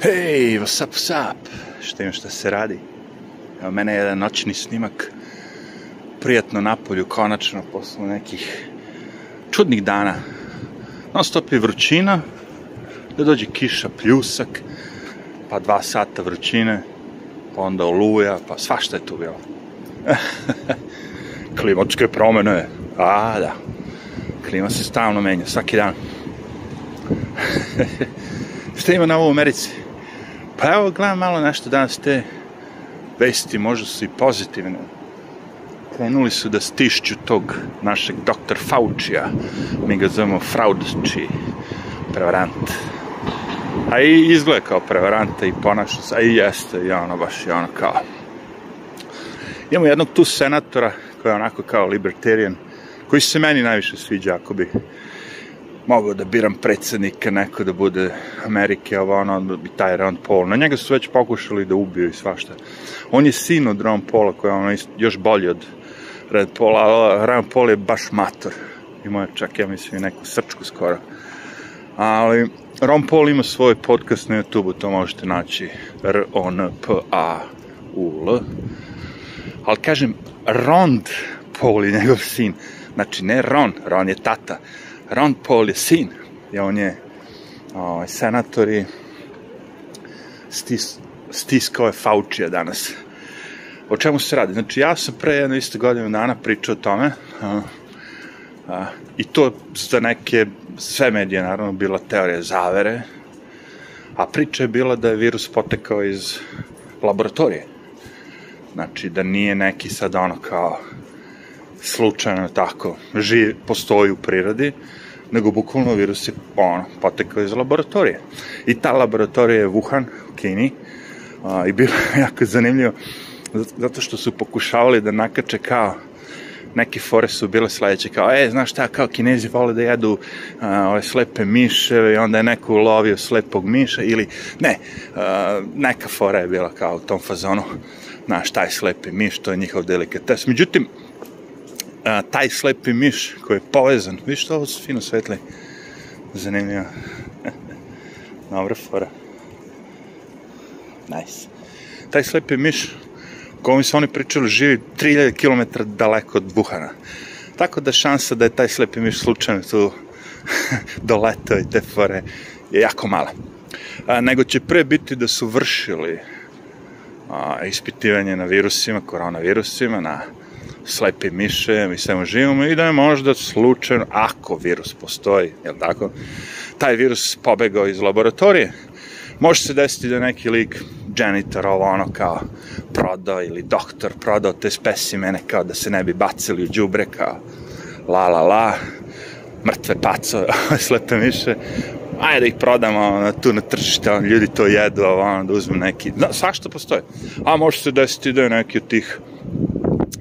Hej, what's up, what's up? Šta ima šta se radi? Evo, mene je jedan noćni snimak prijatno napolju, konačno, posle nekih čudnih dana. Non stop je vrućina, da dođe kiša, pljusak, pa dva sata vrućine, pa onda oluja, pa svašta je tu bilo. Klimatske promene, a da, klima se stalno menja, svaki dan. Šta ima na ovu Americi? Pa evo, gledam malo nešto danas te vesti, možda su i pozitivne. Krenuli su da stišću tog našeg doktor Faucija, mi ga zovemo Fraudči, prevarant. A i izgleda kao prevaranta i ponaša se, a i jeste, i ono baš i ono kao. Imamo jednog tu senatora koji je onako kao libertarian, koji se meni najviše sviđa ako bi mogao da biram predsednika, neko da bude Amerike, ovo ono, i taj Ron Paul. Na njega su već pokušali da ubiju i svašta. On je sin od Ron Paula, koji je ono još bolji od Red Paula, ali Ron Paul je baš mator. Ima je čak, ja mislim, i neku srčku skoro. Ali Ron Paul ima svoj podcast na YouTube-u, to možete naći R-O-N-P-A-U-L. Ali kažem, Rond Paul je njegov sin. Znači, ne Ron, Ron je tata. Ron Paul je sin. I on je ovaj, senator i stis, stiskao je Faučija danas. O čemu se radi? Znači, ja sam pre jedno isto godinu dana pričao o tome a, a, i to za neke sve medije, naravno, bila teorija zavere, a priča je bila da je virus potekao iz laboratorije. Znači, da nije neki sad ono kao slučajno tako živ, postoji u prirodi, nego bukvalno virus je ono, potekao iz laboratorije. I ta laboratorija je Wuhan, u Kini, a, i bilo je jako zanimljivo, zato što su pokušavali da nakače kao neke fore su bile sledeće, kao, e, znaš šta, kao kinezi vole da jedu a, ove slepe miševe i onda je neko ulovio slepog miša ili, ne, a, neka fora je bila kao u tom fazonu, znaš, taj slepi miš, to je njihov delikates. Međutim, a, taj slepi miš koji je povezan, vidiš to, ovo su fino svetli, zanimljivo. Dobra fora. Nice. Taj slepi miš, kojom su oni pričali, živi 3000 km daleko od Wuhana. Tako da šansa da je taj slepi miš slučajno tu doletao i te fore je jako mala. A, nego će pre biti da su vršili a, ispitivanje na virusima, koronavirusima, na slepim mišem i svemu živimo i da je možda slučajno, ako virus postoji, jel tako, taj virus pobegao iz laboratorije. Može se desiti da neki lik, janitor, ovo ono kao prodao ili doktor prodao te specimene kao da se ne bi bacili u džubre kao la la la, mrtve pacove, slepe miše, ajde da ih prodamo na, tu na tržište, on, ljudi to jedu, ono, da uzmu neki, da, svašta postoje. A može se desiti da je neki od tih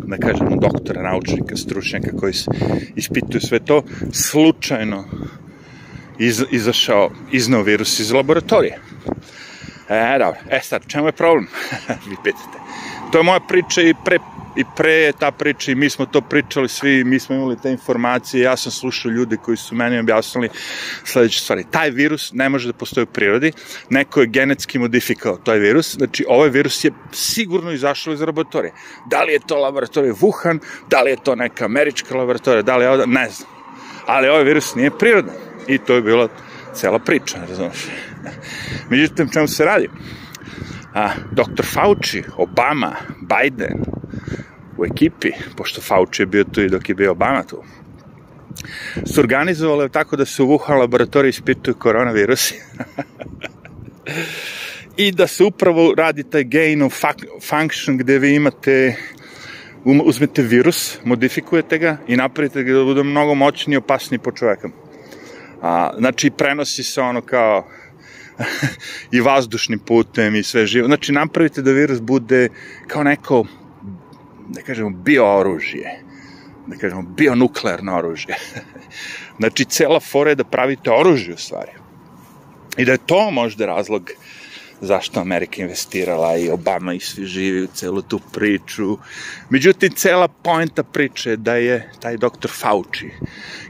da kažemo, doktora, naučnika, stručnjaka koji ispituju sve to, slučajno iz, izašao, iznao virus iz laboratorije. E, dobro. E sad, čemu je problem? Vi pitate. To je moja priča i pre i pre je ta priča i mi smo to pričali svi, mi smo imali te informacije, ja sam slušao ljude koji su meni objasnili sledeće stvari. Taj virus ne može da postoji u prirodi, neko je genetski modifikao taj virus, znači ovaj virus je sigurno izašao iz laboratorije. Da li je to laboratorija Wuhan, da li je to neka američka laboratorija, da li je ovo, ne znam. Ali ovaj virus nije prirodan i to je bila cela priča, razumiješ. Međutim, čemu se radi? A, Dr. Fauci, Obama, Biden, u ekipi, pošto Fauci je bio tu i dok je bio Obama tu, su organizovali tako da se u Wuhan laboratoriji ispituju koronavirusi. I da se upravo radi taj gain of function gde vi imate um, uzmete virus, modifikujete ga i napravite ga da bude mnogo moćniji i opasniji po čoveka. A, znači, prenosi se ono kao i vazdušnim putem i sve živo. Znači, napravite da virus bude kao neko da kažemo, biooružje, da kažemo, bionuklearno oružje. znači, cela fora je da pravite oružje u stvari. I da je to možda razlog zašto Amerika investirala i Obama i svi živi u celu tu priču. Međutim, cela poenta priče da je taj doktor Fauci,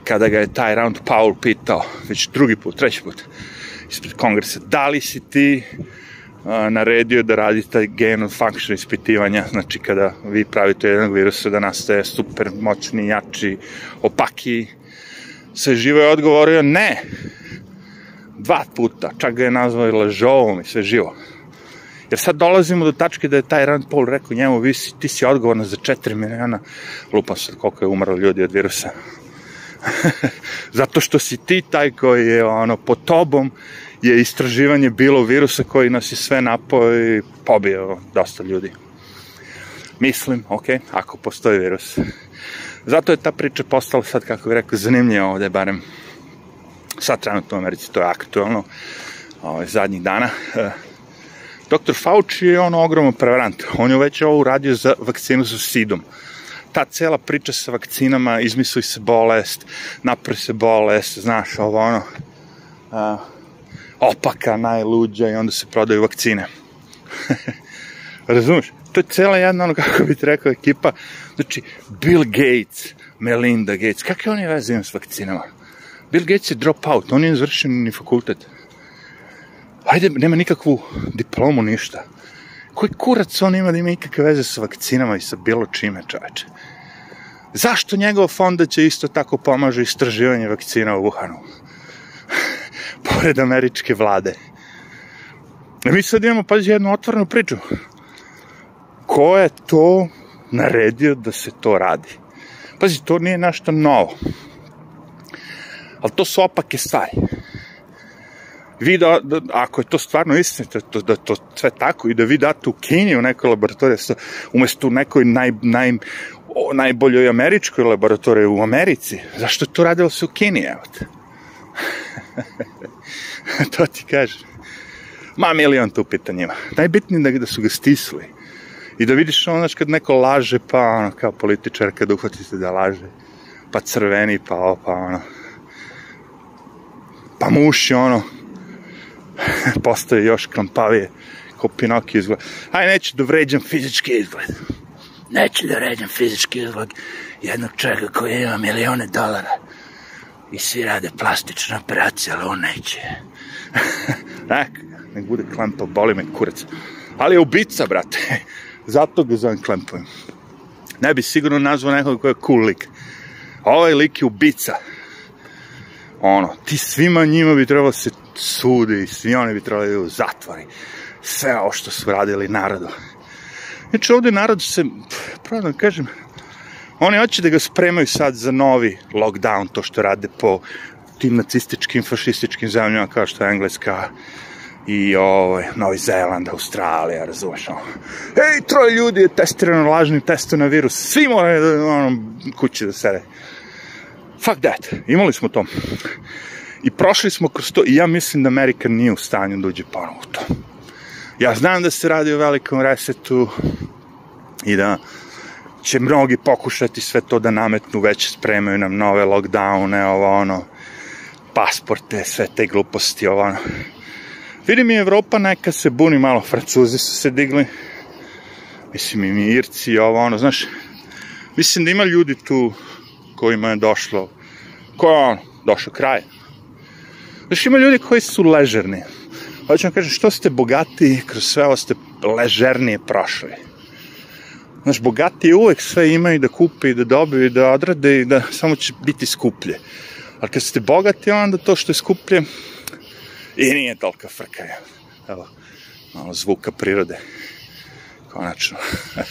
kada ga je taj Round Paul pitao, već drugi put, treći put, ispred kongresa. Da li si ti naredio da radi taj genome function ispitivanja, znači kada vi pravite jednog virusa da nastaje super moćni, jači, opaki, sve živo je odgovorio ne. Dva puta, čak ga je nazvao i lažovom i sve živo. Jer sad dolazimo do tačke da je taj Rand Paul rekao njemu, vi si, ti si odgovorna za 4 miliona, lupam sad koliko je umrlo ljudi od virusa. Zato što si ti taj koji je ono, po tobom je istraživanje bilo virusa koji nas je sve napao i pobio dosta ljudi. Mislim, ok, ako postoji virus. Zato je ta priča postala sad, kako bih rekao, zanimljiva ovde, barem sad trenutno u Americi, to je aktualno, ovaj, zadnjih dana. Dr. Fauci je on ogroman prevarant. On je već ovo uradio za vakcinu sa sidom. Ta cela priča sa vakcinama, izmisli se bolest, napravi se bolest, znaš, ovo ono, a, opaka, najluđa i onda se prodaju vakcine. Razumeš? To je cela jedna, ono, kako bih rekao, ekipa. Znači, Bill Gates, Melinda Gates, kakve oni veze imaju s vakcinama? Bill Gates je drop out, on je izvršen ni fakultet. Ajde, nema nikakvu diplomu, ništa. Koji kurac on ima da ima ikakve veze sa vakcinama i sa bilo čime, čoveče? Zašto njegov fonda će isto tako pomaže istraživanje vakcina u Wuhanu? Pored američke vlade. E mi sad imamo, pazi, jednu otvorenu priču. Ko je to naredio da se to radi? Pazi, to nije nešto novo. Ali to su opake stvari vi da, da, ako je to stvarno istinito, da, da to sve tako i da vi date u Kini u nekoj laboratoriji, umesto u nekoj naj, naj, o, najboljoj američkoj laboratoriji u Americi, zašto to radilo se u Kini, evo te? to ti kažem. Ma milion tu pitanjima. Najbitnije da, da su ga stisli. I da vidiš ono, kad neko laže, pa ono, kao političar, kad uhvatite da laže, pa crveni, pa pa ono, pa muši, ono, postaje još klampavije ko Pinokio izgleda. Aj, neću da vređam fizički izgled. Neću da vređam fizički izgled jednog čovjeka koji ima milione dolara i svi rade plastične operacije, ali on neće. Nek, bude klampav, boli me kurac. Ali je ubica, brate. Zato ga zovem klampavim. Ne bi sigurno nazvao nekog koji je cool lik. Ovaj lik je ubica. Ono, ti svima njima bi trebalo se sudi svi oni bi trebali da u zatvori. Sve ovo što su radili narodu. Znači ovde narod se, pravo da kažem, oni hoće da ga spremaju sad za novi lockdown, to što rade po tim nacističkim, fašističkim zemljama kao što je Engleska i ovaj, Novi Zeland, Australija, razumeš ono. Ej, troje ljudi je testirano lažnim testom na virus, svi moraju da, ono, kući da sede. Fuck that, imali smo to. I prošli smo kroz to i ja mislim da Amerika nije u stanju da uđe ponovo u to. Ja znam da se radi o velikom resetu i da će mnogi pokušati sve to da nametnu, već spremaju nam nove lockdowne, ovo ono, pasporte, sve te gluposti, ovo ono. Vidim i Evropa neka se buni malo, Francuzi su se digli, mislim i mi Irci, ovo ono, znaš, mislim da ima ljudi tu kojima je došlo, ko je ono, došao kraj, Znaš, ima ljudi koji su ležerni. Hoću vam kažem, što ste bogati, kroz sve ovo ste ležernije prošli. Znaš, bogati uvek sve imaju da kupe i da dobiju i da odrade i da samo će biti skuplje. Ali kad ste bogati, onda to što je skuplje i nije tolika frka. Evo, malo zvuka prirode. Konačno.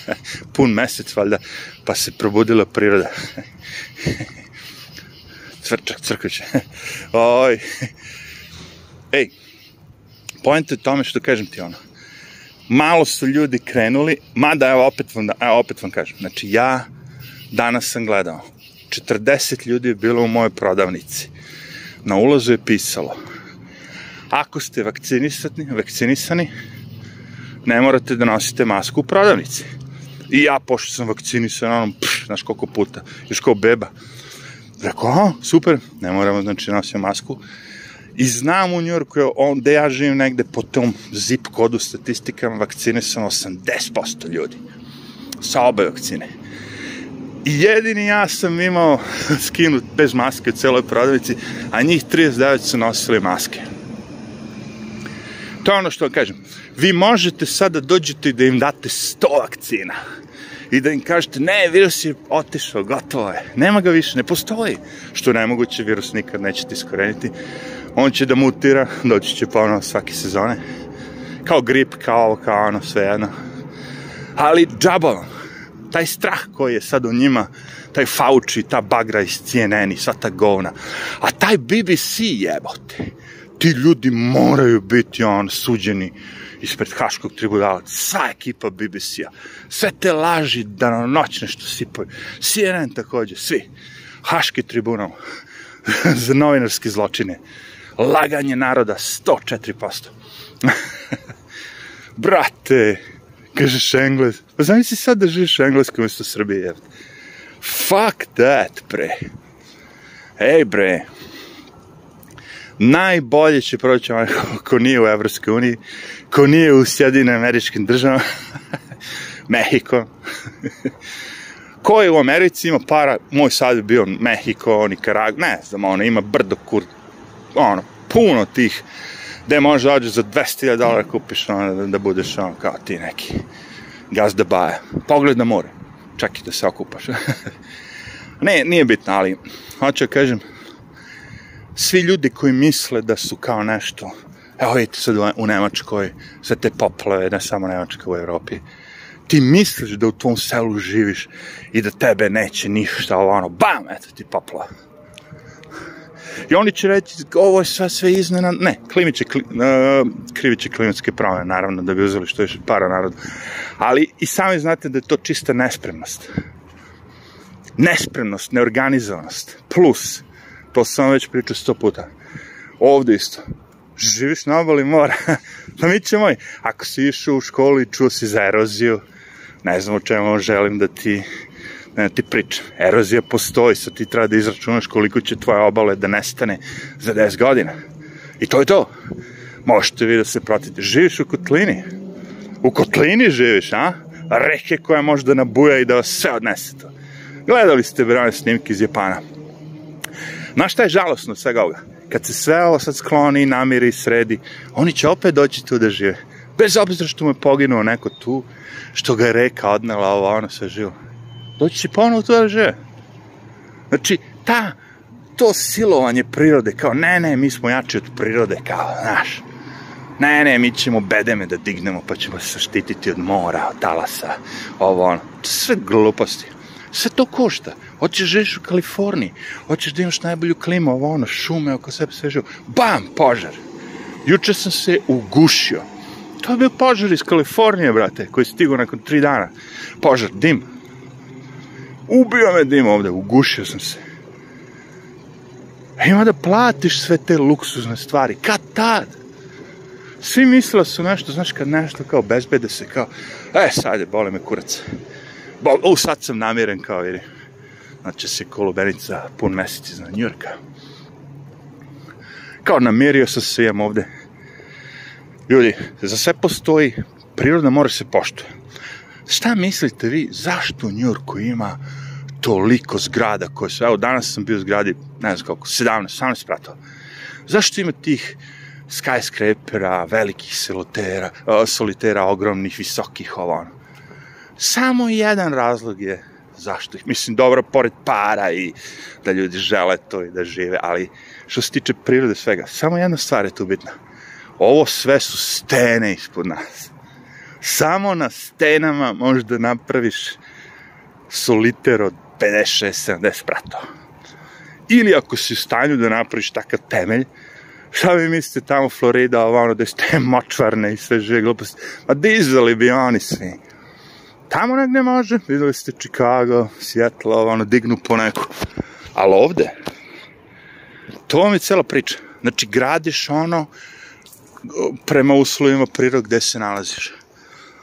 Pun mesec, valjda, pa se probudila priroda. Cvrčak, crkaće. Oj. Ej, pojente je tome što kažem ti ono. Malo su ljudi krenuli, mada evo opet vam, evo opet vam kažem. Znači ja danas sam gledao. 40 ljudi je bilo u mojoj prodavnici. Na ulazu je pisalo ako ste vakcinisani, vakcinisani, ne morate da nosite masku u prodavnici. I ja, pošto sam vakcinisan, ono, pš, znaš koliko puta, još kao beba, Rekao, aha, super, ne moramo, znači, nosio masku. I znam u Njorku, on, gde ja živim negde po tom zip kodu statistikama, vakcine sam 80% ljudi. Sa obe vakcine. I jedini ja sam imao skinut bez maske u celoj prodavici, a njih 39 su nosili maske. To je ono što vam kažem. Vi možete sada dođete i da im date 100 vakcina i da im kažete ne, virus je otišao, gotovo je, nema ga više, ne postoji. Što nemoguće, virus nikad nećete iskoreniti. On će da mutira, doći će ponovno svake sezone. Kao grip, kao ovo, kao ono, sve jedno. Ali džaba vam. Taj strah koji je sad u njima, taj Fauci, ta bagra iz CNN i sva ta govna. A taj BBC jebote. Ti ljudi moraju biti on suđeni ispred Haškog tribunala, sva ekipa BBC-a, sve te laži danonoćne što sipaju, CNN takođe, svi, Haški tribunal za novinarske zločine, laganje naroda 104%. Brate, kažeš engles, pa zamisli sad da živiš engleskom umjesto Srbije, Fuck that, bre. Ej, bre, najbolje će proći onaj ko nije u Evropskoj uniji, ko nije u Sjedine američkim državama, Mehiko. ko je u Americi ima para, moj sad je bio Mehiko, Nikarag, ne znam, ono, ima brdo kur, ono, puno tih, gde može dođe za 200.000 dolara kupiš, ono, da, da budeš, ono, kao ti neki gazda baja. Pogled na more, i da se okupaš. ne, nije bitno, ali, hoću da kažem, svi ljudi koji misle da su kao nešto, evo vidite sad u Nemačkoj, sve te poplave, ne samo Nemačka u Evropi, ti misliš da u tvom selu živiš i da tebe neće ništa, ono, bam, eto ti poplava. I oni će reći, ovo je sve, sve iznena, ne, klimiće, kli, uh, kriviće klimatske promene, naravno, da bi uzeli što još para narodu. Ali i sami znate da je to čista nespremnost. Nespremnost, neorganizovanost, plus to sam već pričao sto puta. Ovde isto. Živiš na obali mora. pa mi će moj, ako si išao u školu i čuo si za eroziju, ne znam o čemu želim da ti ne, ti pričam. Erozija postoji, sad ti treba da izračunaš koliko će tvoje obale da nestane za 10 godina. I to je to. Možete vi da se pratite. Živiš u kotlini. U kotlini živiš, a? Reke koja može da nabuja i da vas sve odnese to. Gledali ste brane snimke iz Japana. Znaš šta je žalosno svega ovoga? Kad se sve ovo sad skloni, namiri, sredi, oni će opet doći tu da žive. Bez obzira što mu je poginuo neko tu, što ga je reka odnela ovo, ono sve živo. Doći će ponovo tu da žive. Znači, ta, to silovanje prirode, kao, ne, ne, mi smo jači od prirode, kao, znaš, ne, ne, mi ćemo bedeme da dignemo, pa ćemo se štititi od mora, od talasa, ovo, ono, sve gluposti. Sve to košta. Hoćeš da živiš u Kaliforniji, hoćeš da imaš najbolju klimu, ovo ono, šume oko sebe, sve živo. Bam, požar. Juče sam se ugušio. To je bio požar iz Kalifornije, brate, koji je stigao nakon tri dana. Požar, dim. Ubio me dim ovde, ugušio sam se. A ima da platiš sve te luksuzne stvari. Kad tad? Svi mislila su nešto, znaš, kad nešto kao bezbede se, kao, e, sad je, bole me kurac. Bo, u, sad sam namiren, kao, vidi znači se kolubenica pun mesec iz Njurka. Kao namirio sam se, imam ovde. Ljudi, za sve postoji, priroda mora se poštuje. Šta mislite vi, zašto u Njurku ima toliko zgrada koje su, evo danas sam bio u zgradi, ne znam koliko, 17, 18 spratova. Zašto ima tih skyscrapera, velikih solitera, solitera, ogromnih, visokih, ovo ono. Samo jedan razlog je zašto ih, mislim, dobro, pored para i da ljudi žele to i da žive, ali što se tiče prirode svega, samo jedna stvar je tu bitna. Ovo sve su stene ispod nas. Samo na stenama možeš da napraviš soliter od 56-70 pratova. Ili ako si u stanju da napraviš takav temelj, šta vi mislite tamo Florida, ovo ono, da ste močvarne i sve žive gluposti, ma dizali bi oni svi tamo negde može, videli ste Chicago, Seattle, ono, dignu po neku. Ali ovde, to vam je cela priča. Znači, gradiš ono prema uslovima prirod gde se nalaziš.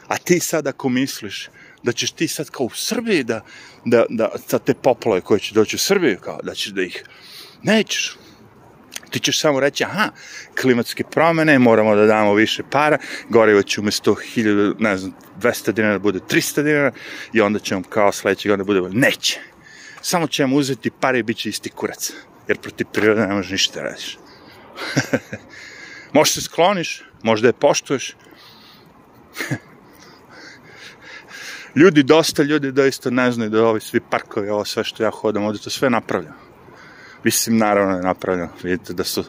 A ti sad ako misliš da ćeš ti sad kao u Srbiji da, da, da sa te poplove koje će doći u Srbiju, kao da ćeš da ih, nećeš. Ti ćeš samo reći, aha, klimatske promene, moramo da damo više para, gorivo će umesto 1000, ne znam, 200 dinara bude 300 dinara i onda ćemo kao sledećeg onda bude, neće. Samo ćemo uzeti pare i bit će isti kurac, jer protiv prirode ne može ništa da radiš. Možeš se skloniš, možda je poštuješ. ljudi, dosta ljudi doista ne znaju da ovi svi parkovi, ovo sve što ja hodam, ovde to sve napravljeno. Mislim, naravno je napravljeno. Vidite da su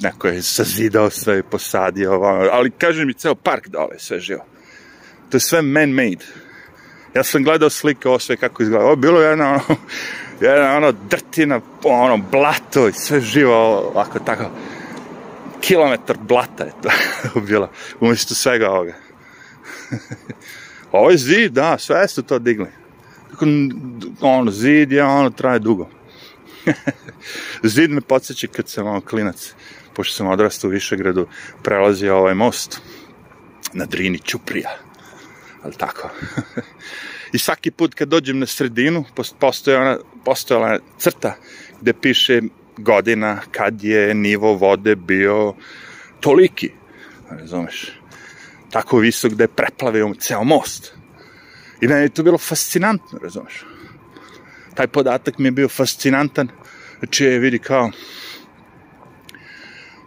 neko je sazidao sve i posadio, ovo, ali kaže mi ceo park dole, sve živo. To je sve man-made. Ja sam gledao slike ovo sve kako izgleda. Ovo bilo jedna ono, jedna ono drtina, ono blato i sve živo ovako tako. Kilometar blata je to bilo, umjesto svega ovoga. Ovo je zid, da, sve su to digli. Kako, ono, zid je, ono, traje dugo. zid me podsjeća kad sam ono klinac, pošto sam odrastao u Višegradu, prelazio ovaj most na Drini Ćuprija. Ali tako. I svaki put kad dođem na sredinu, postoje ona, postojala ona crta gde piše godina kad je nivo vode bio toliki. Razumeš? Tako visok da je preplavio ceo most. I meni je to bilo fascinantno, razumeš? Taj podatak mi je bio fascinantan, znači je vidi kao,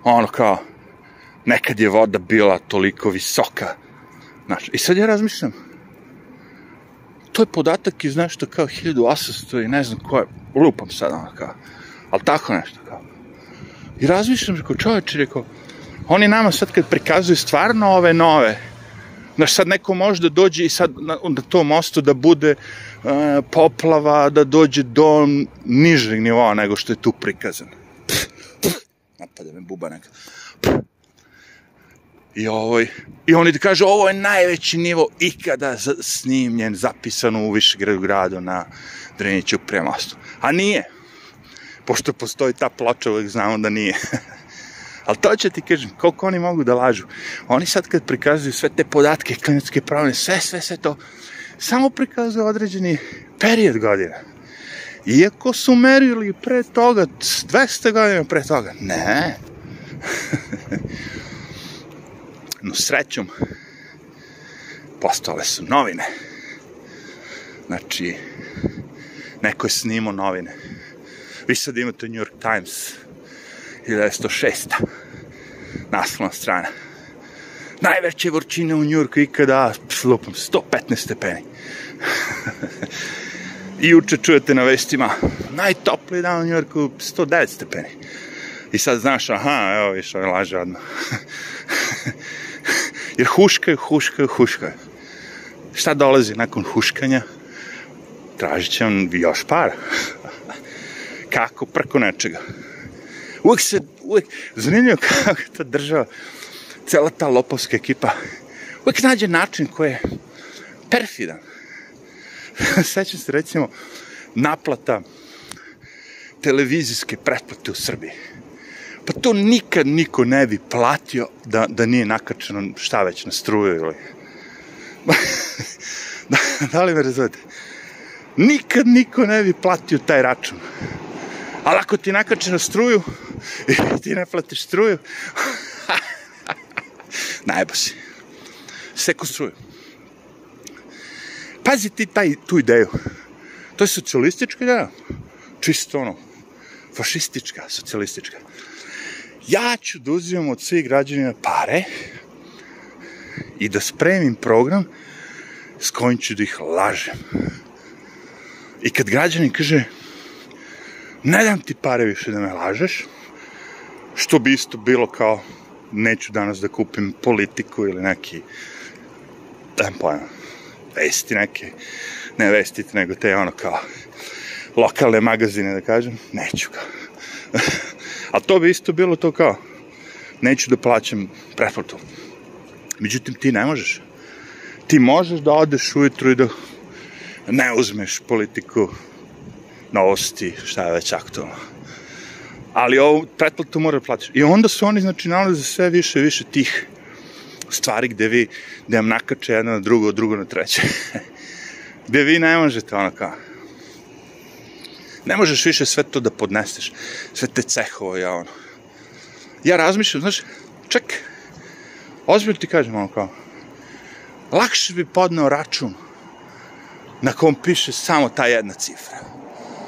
ono kao, nekad je voda bila toliko visoka. Znaš, i sad ja razmišljam, to je podatak iz nešto kao 1800 i ne znam koje, lupam sad ono kao, ali tako nešto kao. I razmišljam, rekao, čoveče, rekao, oni nama sad kad prikazuju stvarno ove nove, znaš, sad neko može da dođe i sad na, na tom mostu da bude uh, poplava, da dođe do nižeg nivoa nego što je tu prikazano. Napada me buba neka. I, ovoj, I oni da kaže, ovo je najveći nivo ikada snimljen, zapisan u Višegradu gradu na Dreniću premostu. A nije. Pošto postoji ta ploča, uvek znamo da nije. Ali to će ti kažem, koliko oni mogu da lažu. Oni sad kad prikazuju sve te podatke, klimatske pravne, sve, sve, sve to, samo prikazuju određeni period godina. Iako su merili pre toga, 200 godina pre toga. Ne. no srećom, postale su novine. Znači, neko je snimao novine. Vi sad imate New York Times, 1906. Naslovna strana. Najveće vrčine u Njurku ikada, lupam, 115 stepeni. I uče čujete na vestima, najtopliji dan u Njurku, 109 stepeni. I sad znaš, aha, evo viš, ovo laže odmah. Jer huškaju, huškaju, huškaju. Šta dolazi nakon huškanja? Tražit će on još para. Kako preko nečega uvek se, uvek, zanimljivo kako ta država, cela ta lopovska ekipa, uvek nađe način koji je perfidan. Sećam se, recimo, naplata televizijske pretplate u Srbiji. Pa to nikad niko ne bi platio da, da nije nakačeno šta već na struju ili... da, da li me razumete? Nikad niko ne bi platio taj račun. Ali ako ti nakače na struju i ti ne platiš struju, najbo si. Seko struju. Pazi ti taj, tu ideju. To je socijalistička ideja. Čisto ono, fašistička, socijalistička. Ja ću da uzimam od svih građanina pare i da spremim program s kojim ću da ih lažem. I kad građanin kaže, ne dam ti pare više da me lažeš, što bi isto bilo kao, neću danas da kupim politiku ili neki, dajem pojma, vesti neke, ne vestite, nego te ono kao, lokalne magazine, da kažem, neću kao. A to bi isto bilo to kao, neću da plaćam pretplatu. Međutim, ti ne možeš. Ti možeš da odeš ujutru i da ne uzmeš politiku novosti, šta je već aktualno. Ali ovu pretplatu mora da platiš. I onda su oni, znači, nalaze sve više više tih stvari gde vi, gde vam nakače jedno na drugo, drugo na treće. gde vi ne možete ono kao, ne možeš više sve to da podneseš, sve te cehovo, ja ono. Ja razmišljam, znaš, ček, ozbiljno ti kažem ono kao, lakše bi podneo račun na kom piše samo ta jedna cifra.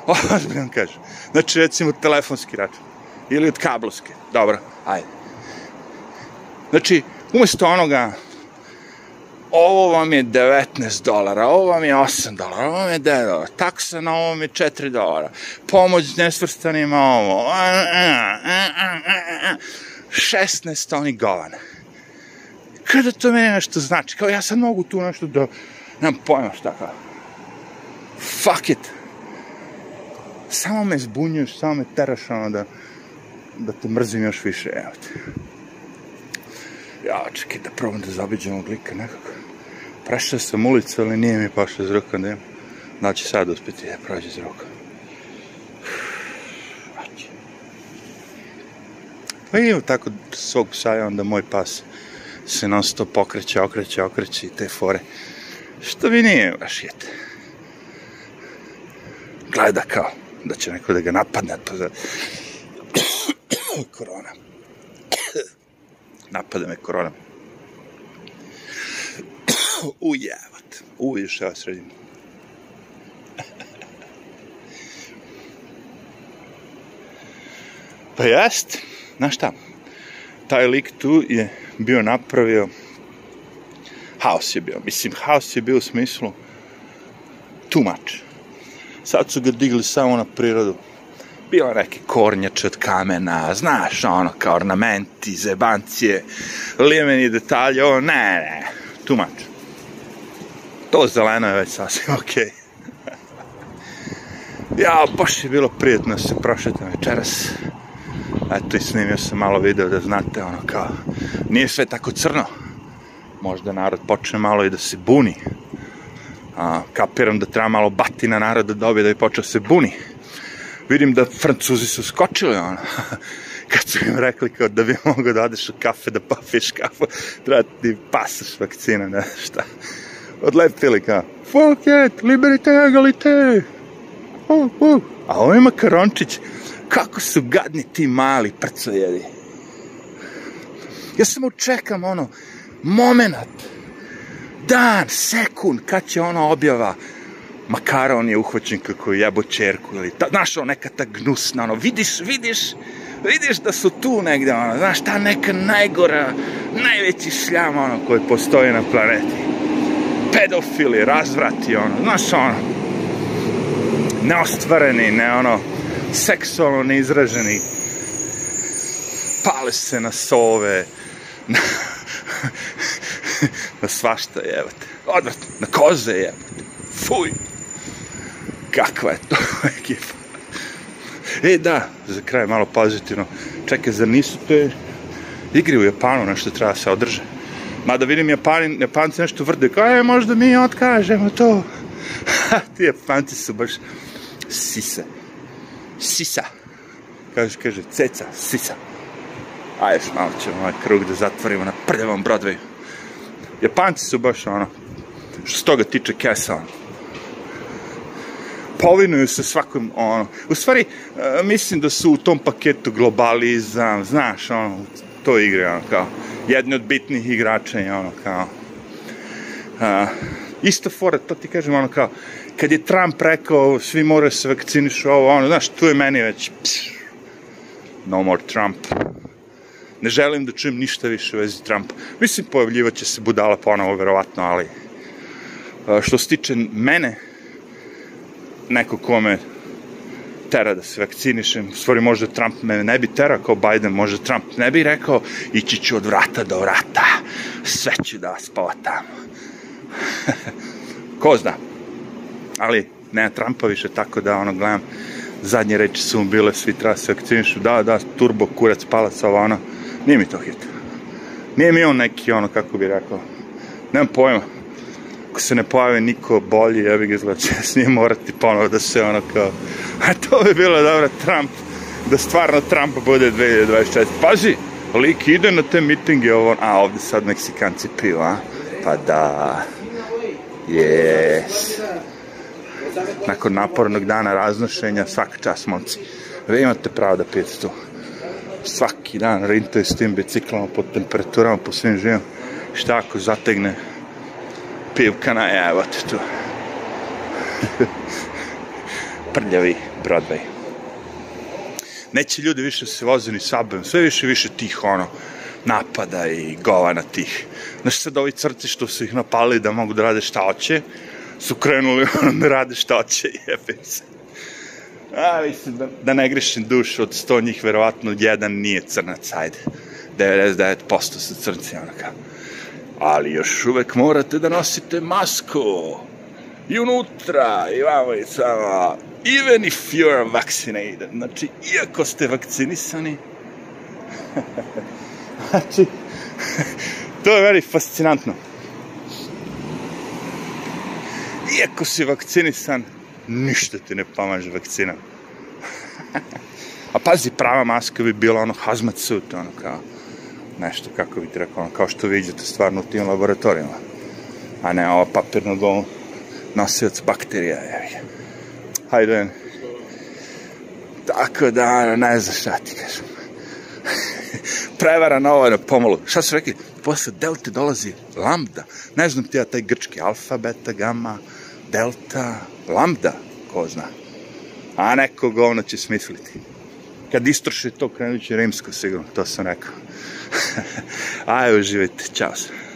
Ozbiljno kažem. Znači, recimo, telefonski račun. Ili od kablovske. Dobro, ajde. Znači, umjesto onoga, ovo vam je 19 dolara, ovo vam je 8 dolara, ovo vam je 9 dolara, taksa na ovom je 4 dolara, pomoć nesvrstanima ovo, 16 oni govana. Kada to meni nešto znači, kao ja sad mogu tu nešto da, nemam pojma šta kao. Fuck it. Samo me zbunjuješ, samo me teraš ono da, da te mrzim još više, evo te. Ja, čekaj da probam da zabiđem ovog lika nekako. Prešao sam ulicu, ali nije mi pašao iz ruka, da će sad uspjeti da prođe iz ruka. Pa imam tako svog psa i onda moj pas se non stop pokreće, okreće, okreće i te fore. Što mi nije baš jete. Gleda kao da će neko da ga napadne, to za... korona. Napada me korona. Ujevat. Uviš, ja sredim. pa jest, znaš šta, taj lik tu je bio napravio haos je bio. Mislim, haos je bio u smislu too much. Sad su ga digli samo na prirodu. Bilo neke kornjače od kamena, znaš, ono, kao ornamenti, zebancije, lijemeni detalje, ovo, ne, ne, much. To zeleno je već sasvim okej. Okay. ja, baš je bilo prijetno se prošetam večeras. Eto i snimio sam malo video da znate, ono, kao, nije sve tako crno. Možda narod počne malo i da se buni. A, kapiram da treba malo batina naroda da dobije da bi počeo se buni. Vidim da francuzi su skočili, ono. Kad su im rekli kao da bi mogao da odeš u kafe, da popiš kafu, treba ti pasaš vakcina, ne šta. Odlepili kao, fuck it, liberite, egalite. Uh, uh. A ovo ima Karončić, kako su gadni ti mali prcojedi. Ja samo čekam ono, moment, dan, sekund, kad će ono objava, makara on je uhvaćen kako je jebo čerku, ili ta, znaš, ono, neka ta gnusna, ono, vidiš, vidiš, vidiš da su tu negde, ono, znaš, ta neka najgora, najveći šljam, ono, koji postoji na planeti. Pedofili, razvrati, ono, znaš, ono, neostvareni, ne, ono, seksualno neizraženi, pale se na sove, na svašta jebate. Odvratno, na koze jebate. Fuj. Kakva je to ekipa. E, da, za kraj malo pozitivno. Čekaj, zar nisu te igri u Japanu nešto treba se održe? Mada vidim Japani, Japanci nešto vrde, kao je, možda mi otkažemo to. Ha, ti Japanci su baš sise. Sisa. Kaže, kaže, ceca, sisa. A još malo ćemo ovaj krug da zatvorimo na prljavom Broadwayu. Japanci su baš ono, što se toga tiče kesa, ono. Povinuju se svakom, ono, u stvari, uh, mislim da su u tom paketu globalizam, znaš, ono, to igre, ono, kao, jedni od bitnih igrača, ono, kao, uh, isto fora, to ti kažem, ono, kao, kad je Trump rekao, svi moraju se vakcinišu, ovo, ono, znaš, tu je meni već, pš, no more Trump ne želim da čujem ništa više u vezi Trumpa. Mislim, pojavljivat će se budala ponovo, verovatno, ali što se tiče mene, neko ko me tera da se vakcinišem, stvari možda Trump me ne bi tera kao Biden, možda Trump ne bi rekao, ići ću od vrata do vrata, sve ću da vas povatam. ko zna. Ali, nema Trumpa više, tako da, ono, gledam, zadnje reči su mu bile, svi treba se vakcinišu, da, da, turbo, kurac, palac, ovo, ono, Nije mi to hit. Nije mi on neki, ono, kako bi rekao, nemam pojma. Ako se ne pojave niko bolji, ja bih izgleda s njim morati ponovo da se ono kao, a to bi bilo dobro, Trump, da stvarno Trump bude 2024. Pazi, lik ide na te mitinge, ovo, a ovde sad Meksikanci piju, a? Pa da, jes. Nakon napornog dana raznošenja, svaka čas, momci. Vi imate pravo da pijete tu svaki dan rintaju s tim biciklama po temperaturama, po svim živim. Šta ako zategne pivka na evo te tu. Prljavi Broadway. Neće ljudi više se voze ni sabem, sve više više tih ono, napada i govana tih. Znaš sad ovi crci što su ih napali da mogu da rade šta hoće, su krenuli da rade šta hoće jebe se. A, mislim da, da ne grešim dušu od sto njih, verovatno jedan nije crnac, ajde. 99% su crnci, ono kao. Ali još uvek morate da nosite masku. I unutra, i vamo i samo. Even if you're vaccinated. Znači, iako ste vakcinisani. znači, to je veri fascinantno. Iako si vakcinisan, ništa ti ne pomaže vakcina. A pazi, prava maska bi bila ono hazmat suit, ono kao nešto, kako bi ti rekao, ono, kao što vidite stvarno u tim laboratorijama. A ne ova papirna dolu nosioc bakterija, je. Hajde. Tako da, ne znam šta ti kažem. Prevara nova na pomolu. Šta su rekli? Posle delta dolazi lambda. Ne znam ti ja taj grčki alfa, beta, gamma, delta, lambda, ko zna. A neko govno će smisliti. Kad istroši to, krenut će rimsko sigurno, to sam rekao. Aj, uživajte, čao se.